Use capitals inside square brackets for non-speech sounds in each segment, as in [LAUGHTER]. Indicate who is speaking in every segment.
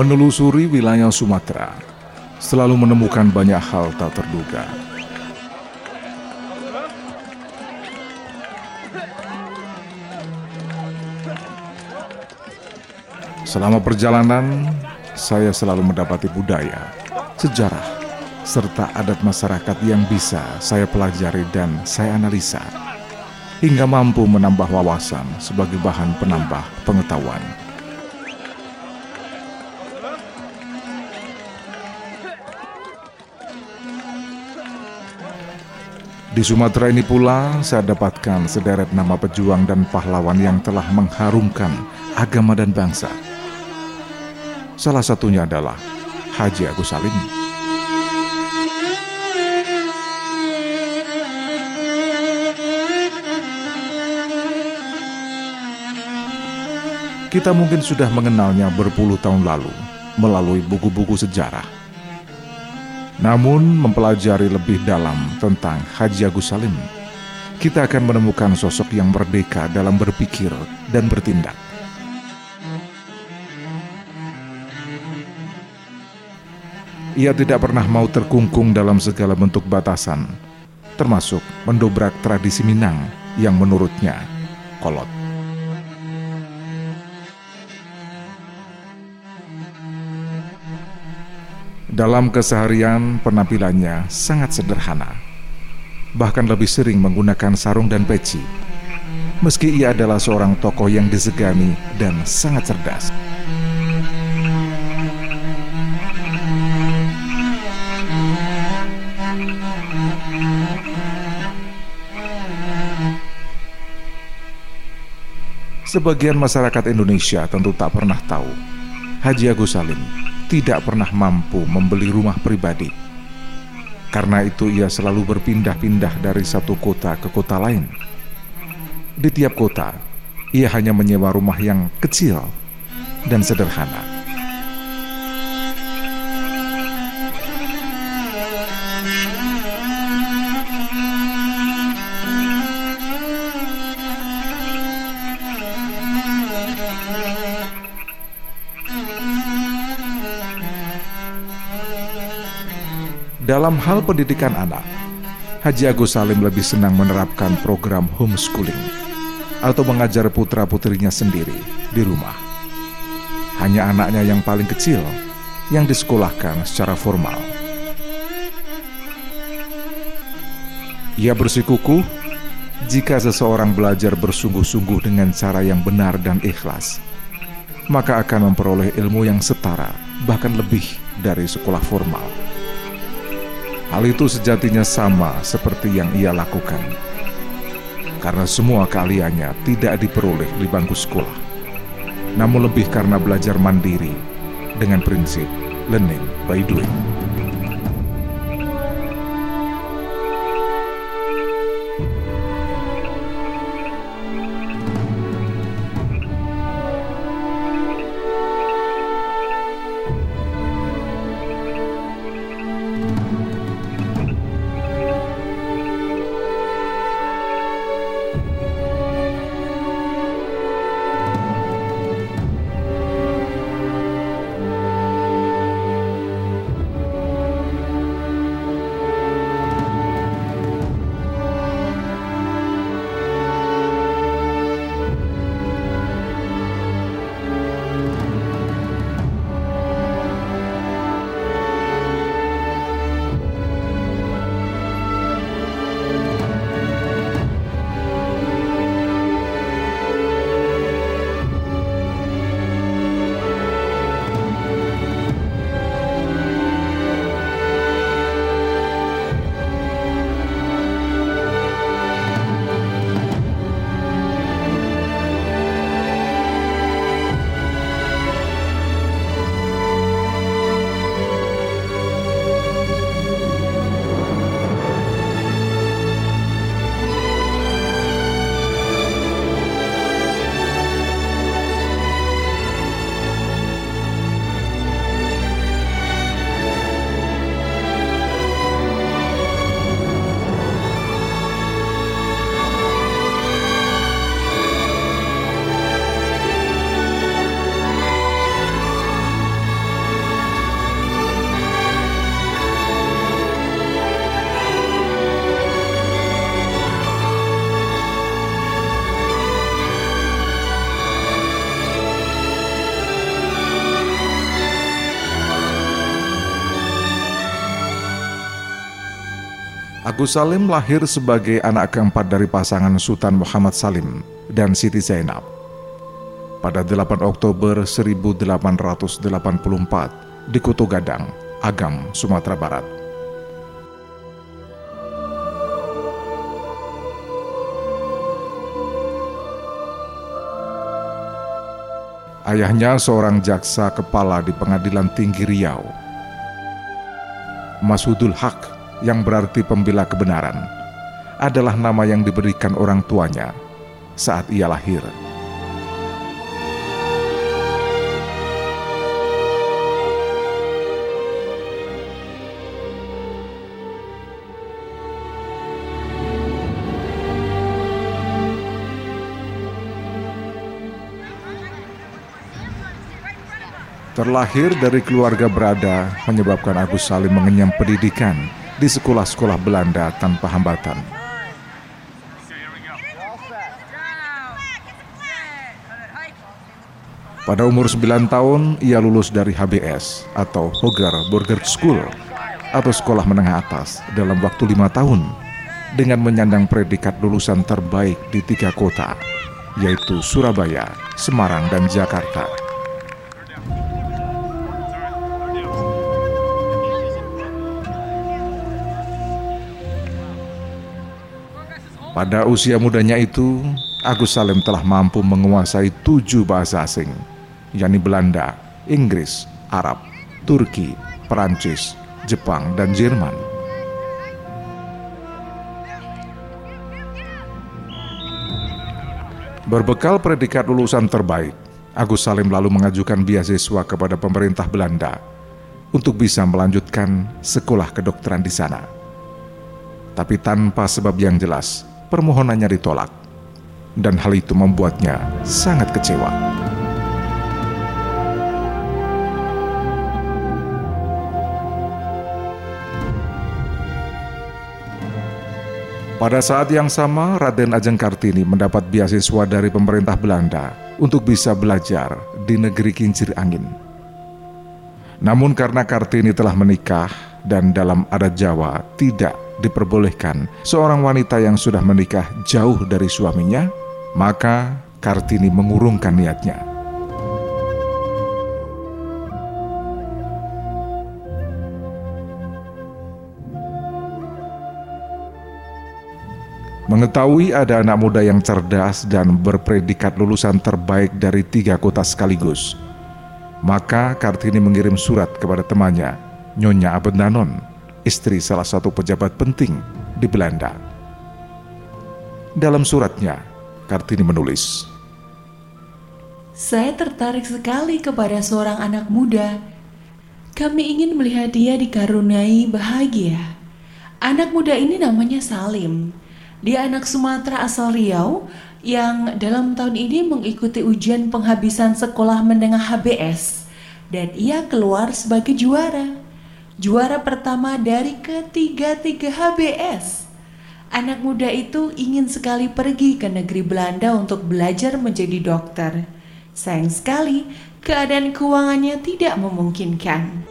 Speaker 1: Menelusuri wilayah Sumatera, selalu menemukan banyak hal tak terduga. Selama perjalanan, saya selalu mendapati budaya, sejarah, serta adat masyarakat yang bisa saya pelajari dan saya analisa, hingga mampu menambah wawasan sebagai bahan penambah pengetahuan. Di Sumatera ini pula saya dapatkan sederet nama pejuang dan pahlawan yang telah mengharumkan agama dan bangsa. Salah satunya adalah Haji Agus Salim. Kita mungkin sudah mengenalnya berpuluh tahun lalu melalui buku-buku sejarah namun mempelajari lebih dalam tentang Haji Agus Salim, kita akan menemukan sosok yang merdeka dalam berpikir dan bertindak. Ia tidak pernah mau terkungkung dalam segala bentuk batasan, termasuk mendobrak tradisi Minang yang menurutnya kolot. Dalam keseharian, penampilannya sangat sederhana. Bahkan lebih sering menggunakan sarung dan peci. Meski ia adalah seorang tokoh yang disegani dan sangat cerdas. Sebagian masyarakat Indonesia tentu tak pernah tahu Haji Agus Salim tidak pernah mampu membeli rumah pribadi. Karena itu ia selalu berpindah-pindah dari satu kota ke kota lain. Di tiap kota, ia hanya menyewa rumah yang kecil dan sederhana. Dalam hal pendidikan anak, Haji Agus Salim lebih senang menerapkan program homeschooling atau mengajar putra-putrinya sendiri di rumah. Hanya anaknya yang paling kecil yang disekolahkan secara formal. Ia bersikukuh jika seseorang belajar bersungguh-sungguh dengan cara yang benar dan ikhlas, maka akan memperoleh ilmu yang setara, bahkan lebih dari sekolah formal. Hal itu sejatinya sama seperti yang ia lakukan. Karena semua keahliannya tidak diperoleh di bangku sekolah, namun lebih karena belajar mandiri dengan prinsip learning by doing. Agus Salim lahir sebagai anak keempat dari pasangan Sultan Muhammad Salim dan Siti Zainab. Pada 8 Oktober 1884 di Kutu Gadang, Agam, Sumatera Barat. Ayahnya seorang jaksa kepala di Pengadilan Tinggi Riau. Masudul Haq yang berarti pembela kebenaran, adalah nama yang diberikan orang tuanya saat ia lahir. Terlahir dari keluarga berada menyebabkan Agus Salim mengenyam pendidikan di sekolah-sekolah Belanda tanpa hambatan. Pada umur 9 tahun, ia lulus dari HBS atau Hogar Burger School atau sekolah menengah atas dalam waktu lima tahun dengan menyandang predikat lulusan terbaik di tiga kota, yaitu Surabaya, Semarang, dan Jakarta. Pada usia mudanya itu, Agus Salim telah mampu menguasai tujuh bahasa asing, yakni Belanda, Inggris, Arab, Turki, Perancis, Jepang, dan Jerman. Berbekal predikat lulusan terbaik, Agus Salim lalu mengajukan beasiswa kepada pemerintah Belanda untuk bisa melanjutkan sekolah kedokteran di sana. Tapi tanpa sebab yang jelas, permohonannya ditolak, dan hal itu membuatnya sangat kecewa. Pada saat yang sama, Raden Ajeng Kartini mendapat beasiswa dari pemerintah Belanda untuk bisa belajar di negeri kincir angin. Namun karena Kartini telah menikah dan dalam adat Jawa tidak diperbolehkan seorang wanita yang sudah menikah jauh dari suaminya, maka Kartini mengurungkan niatnya. Mengetahui ada anak muda yang cerdas dan berpredikat lulusan terbaik dari tiga kota sekaligus, maka Kartini mengirim surat kepada temannya, Nyonya Abendanon, istri salah satu pejabat penting di Belanda. Dalam suratnya, Kartini menulis,
Speaker 2: Saya tertarik sekali kepada seorang anak muda. Kami ingin melihat dia dikaruniai bahagia. Anak muda ini namanya Salim. Dia anak Sumatera asal Riau yang dalam tahun ini mengikuti ujian penghabisan sekolah menengah HBS dan ia keluar sebagai juara juara pertama dari ketiga-tiga HBS. Anak muda itu ingin sekali pergi ke negeri Belanda untuk belajar menjadi dokter. Sayang sekali, keadaan keuangannya tidak memungkinkan.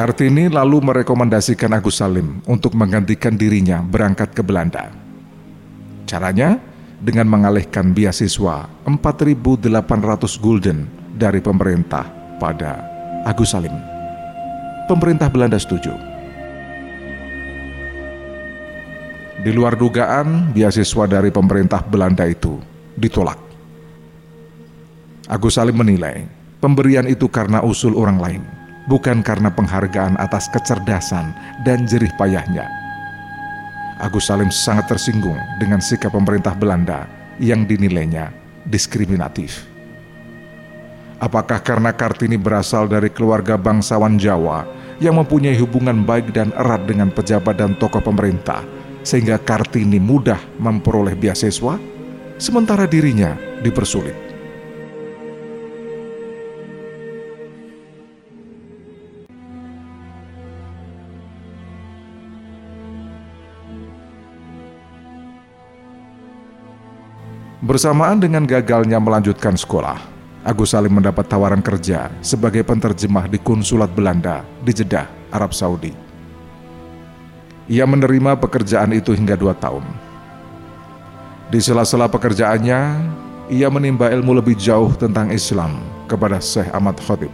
Speaker 1: Kartini lalu merekomendasikan Agus Salim untuk menggantikan dirinya berangkat ke Belanda. Caranya dengan mengalihkan beasiswa 4.800 gulden dari pemerintah pada Agus Salim. Pemerintah Belanda setuju. Di luar dugaan, beasiswa dari pemerintah Belanda itu ditolak. Agus Salim menilai pemberian itu karena usul orang lain, bukan karena penghargaan atas kecerdasan dan jerih payahnya. Agus Salim sangat tersinggung dengan sikap pemerintah Belanda yang dinilainya diskriminatif. Apakah karena Kartini berasal dari keluarga bangsawan Jawa yang mempunyai hubungan baik dan erat dengan pejabat dan tokoh pemerintah, sehingga Kartini mudah memperoleh beasiswa, sementara dirinya dipersulit. Bersamaan dengan gagalnya melanjutkan sekolah, Agus Salim mendapat tawaran kerja sebagai penterjemah di konsulat Belanda di Jeddah, Arab Saudi. Ia menerima pekerjaan itu hingga dua tahun. Di sela-sela pekerjaannya, ia menimba ilmu lebih jauh tentang Islam kepada Syekh Ahmad Khatib,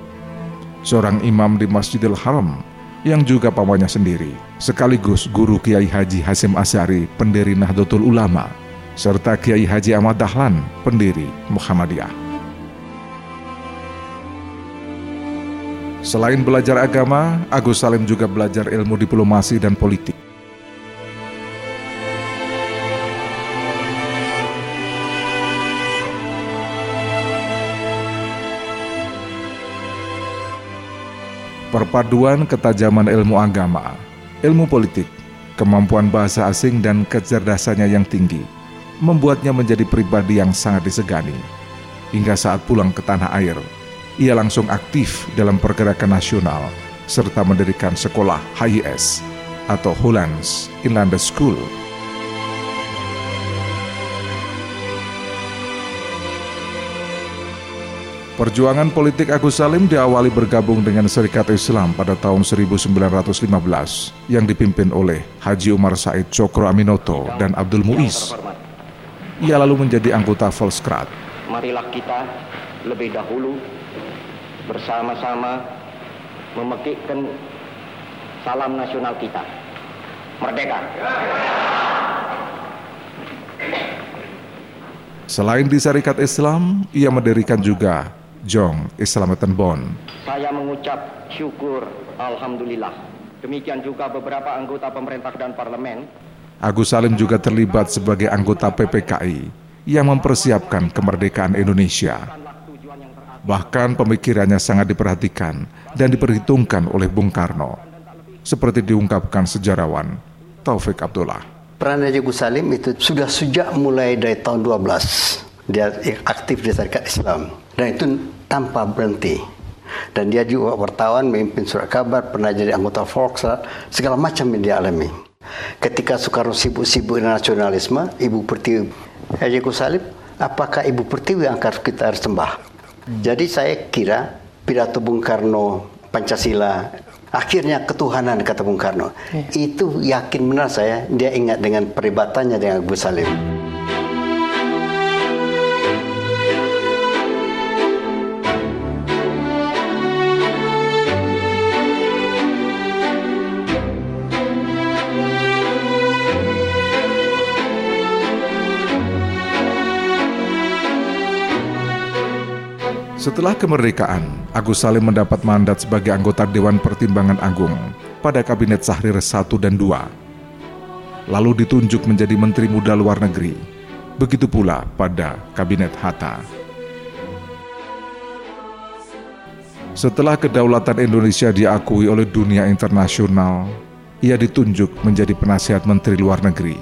Speaker 1: seorang imam di Masjidil Haram yang juga pamannya sendiri, sekaligus guru Kiai Haji Hasim Asyari, pendiri Nahdlatul Ulama, serta Kiai Haji Ahmad Dahlan, pendiri Muhammadiyah. Selain belajar agama, Agus Salim juga belajar ilmu diplomasi dan politik. Perpaduan ketajaman ilmu agama, ilmu politik, kemampuan bahasa asing dan kecerdasannya yang tinggi membuatnya menjadi pribadi yang sangat disegani. Hingga saat pulang ke tanah air, ia langsung aktif dalam pergerakan nasional serta mendirikan sekolah HIS atau Hollands Inland School. Perjuangan politik Agus Salim diawali bergabung dengan Serikat Islam pada tahun 1915 yang dipimpin oleh Haji Umar Said Cokro Aminoto dan Abdul Muiz. Ia lalu menjadi anggota Volkskrad.
Speaker 3: Marilah kita lebih dahulu bersama-sama memekikkan salam nasional kita. Merdeka.
Speaker 1: Selain di Syarikat Islam, ia mendirikan juga Jong Islamatan Bon.
Speaker 3: Saya mengucap syukur Alhamdulillah. Demikian juga beberapa anggota pemerintah dan parlemen.
Speaker 1: Agus Salim juga terlibat sebagai anggota PPKI yang mempersiapkan kemerdekaan Indonesia. Bahkan pemikirannya sangat diperhatikan dan diperhitungkan oleh Bung Karno, seperti diungkapkan sejarawan Taufik Abdullah.
Speaker 4: Peran Haji Gus Salim itu sudah sejak mulai dari tahun 12 dia aktif di Serikat Islam dan itu tanpa berhenti. Dan dia juga wartawan, memimpin surat kabar, pernah jadi anggota Volksrat, segala macam yang dia alami. Ketika Soekarno sibuk-sibuk nasionalisme, Ibu Pertiwi Haji Salim, apakah Ibu Pertiwi yang akan kita harus sembah? Jadi saya kira pidato Bung Karno Pancasila akhirnya ketuhanan kata Bung Karno ya. itu yakin benar saya dia ingat dengan peribatannya dengan Gus Salim.
Speaker 1: Setelah kemerdekaan, Agus Salim mendapat mandat sebagai anggota Dewan Pertimbangan Agung pada Kabinet Sahrir 1 dan 2. Lalu ditunjuk menjadi Menteri Muda Luar Negeri. Begitu pula pada Kabinet Hatta. Setelah kedaulatan Indonesia diakui oleh dunia internasional, ia ditunjuk menjadi penasihat Menteri Luar Negeri.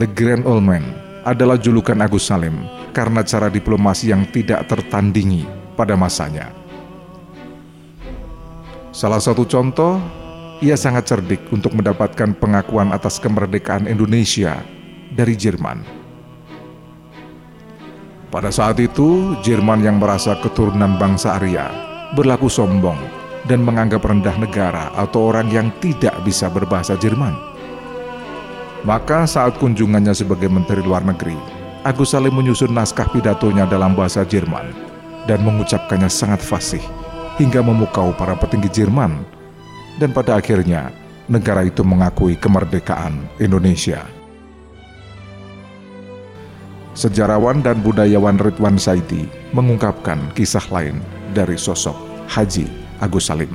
Speaker 1: The Grand Old Man adalah julukan Agus Salim karena cara diplomasi yang tidak tertandingi pada masanya. Salah satu contoh, ia sangat cerdik untuk mendapatkan pengakuan atas kemerdekaan Indonesia dari Jerman. Pada saat itu, Jerman yang merasa keturunan bangsa Arya berlaku sombong dan menganggap rendah negara atau orang yang tidak bisa berbahasa Jerman. Maka saat kunjungannya sebagai Menteri Luar Negeri, Agus Salim menyusun naskah pidatonya dalam bahasa Jerman dan mengucapkannya sangat fasih hingga memukau para petinggi Jerman dan pada akhirnya negara itu mengakui kemerdekaan Indonesia. Sejarawan dan budayawan Ridwan Saidi mengungkapkan kisah lain dari sosok Haji Agus Salim.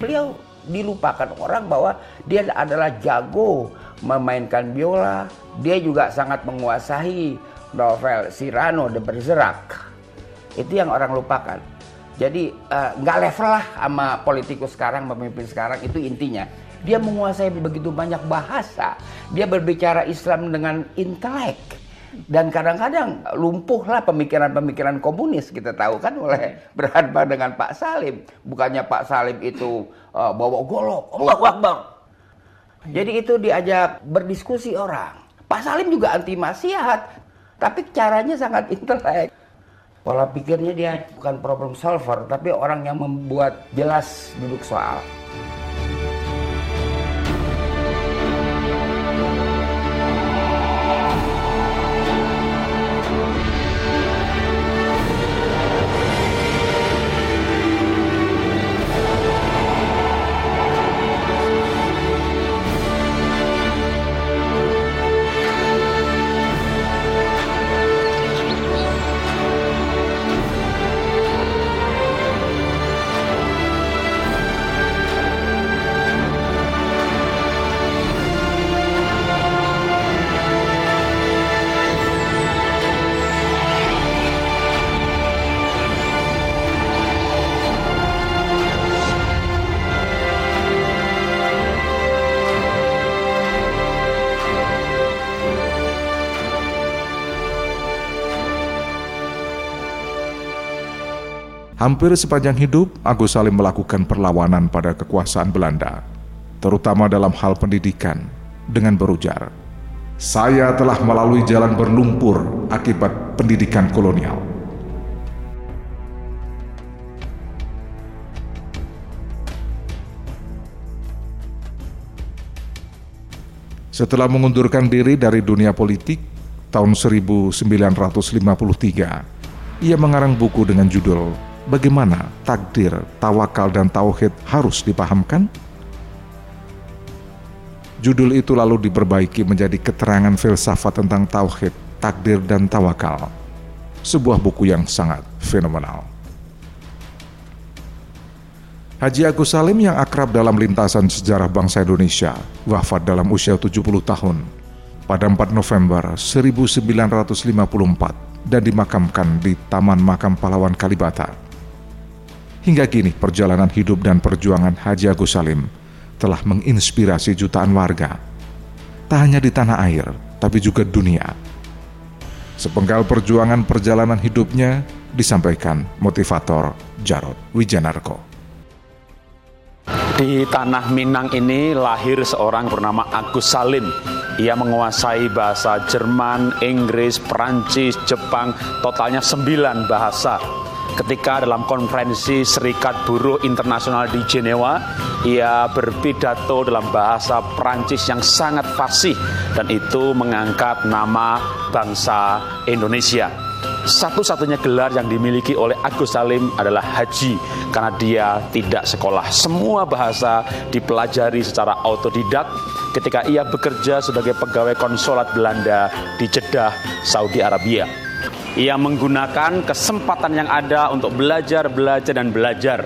Speaker 5: Beliau dilupakan orang bahwa dia adalah jago memainkan biola. Dia juga sangat menguasai novel Cyrano de Bergerac. Itu yang orang lupakan. Jadi eh, nggak uh, level lah sama politikus sekarang, pemimpin sekarang itu intinya. Dia menguasai begitu banyak bahasa. Dia berbicara Islam dengan intelek. Dan kadang-kadang lumpuhlah pemikiran-pemikiran komunis kita tahu kan oleh [LAUGHS] berhadapan dengan Pak Salim. Bukannya Pak Salim itu uh, bawa golok, Allahu Akbar. Jadi itu diajak berdiskusi orang. Pak Salim juga anti maksiat, tapi caranya sangat intelek. Pola pikirnya dia bukan problem solver, tapi orang yang membuat jelas duduk soal.
Speaker 1: Hampir sepanjang hidup, Agus Salim melakukan perlawanan pada kekuasaan Belanda, terutama dalam hal pendidikan, dengan berujar, "Saya telah melalui jalan berlumpur akibat pendidikan kolonial." Setelah mengundurkan diri dari dunia politik tahun 1953, ia mengarang buku dengan judul bagaimana takdir, tawakal, dan tauhid harus dipahamkan? Judul itu lalu diperbaiki menjadi keterangan filsafat tentang tauhid, takdir, dan tawakal. Sebuah buku yang sangat fenomenal. Haji Agus Salim yang akrab dalam lintasan sejarah bangsa Indonesia wafat dalam usia 70 tahun pada 4 November 1954 dan dimakamkan di Taman Makam Pahlawan Kalibata. Hingga kini perjalanan hidup dan perjuangan Haji Agus Salim telah menginspirasi jutaan warga. Tak hanya di tanah air, tapi juga dunia. Sepenggal perjuangan perjalanan hidupnya disampaikan motivator Jarod Wijanarko.
Speaker 6: Di tanah Minang ini lahir seorang bernama Agus Salim. Ia menguasai bahasa Jerman, Inggris, Perancis, Jepang, totalnya sembilan bahasa ketika dalam konferensi Serikat Buruh Internasional di Jenewa, ia berpidato dalam bahasa Prancis yang sangat fasih dan itu mengangkat nama bangsa Indonesia. Satu-satunya gelar yang dimiliki oleh Agus Salim adalah haji karena dia tidak sekolah. Semua bahasa dipelajari secara autodidak ketika ia bekerja sebagai pegawai konsulat Belanda di Jeddah, Saudi Arabia. Ia menggunakan kesempatan yang ada untuk belajar, belajar, dan belajar.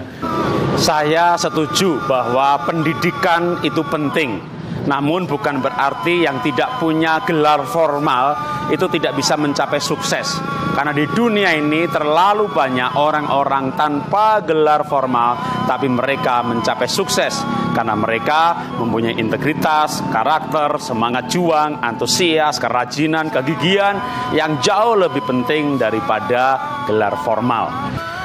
Speaker 6: Saya setuju bahwa pendidikan itu penting, namun bukan berarti yang tidak punya gelar formal itu tidak bisa mencapai sukses. Karena di dunia ini terlalu banyak orang-orang tanpa gelar formal tapi mereka mencapai sukses karena mereka mempunyai integritas, karakter, semangat juang, antusias, kerajinan, kegigihan yang jauh lebih penting daripada gelar formal.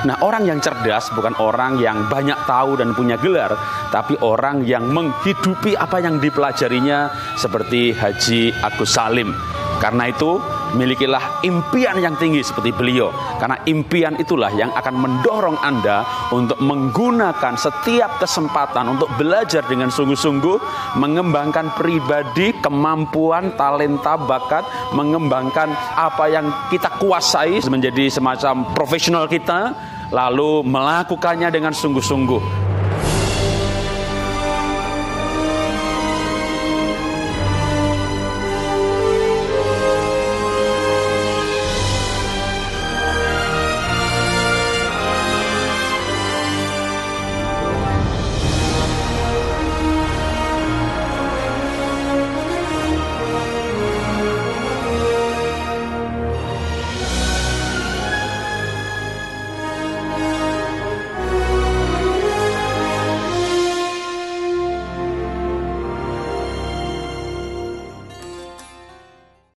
Speaker 6: Nah, orang yang cerdas bukan orang yang banyak tahu dan punya gelar, tapi orang yang menghidupi apa yang dipelajarinya seperti Haji Agus Salim. Karena itu, milikilah impian yang tinggi seperti beliau. Karena impian itulah yang akan mendorong Anda untuk menggunakan setiap kesempatan untuk belajar dengan sungguh-sungguh, mengembangkan pribadi, kemampuan, talenta, bakat, mengembangkan apa yang kita kuasai menjadi semacam profesional kita, lalu melakukannya dengan sungguh-sungguh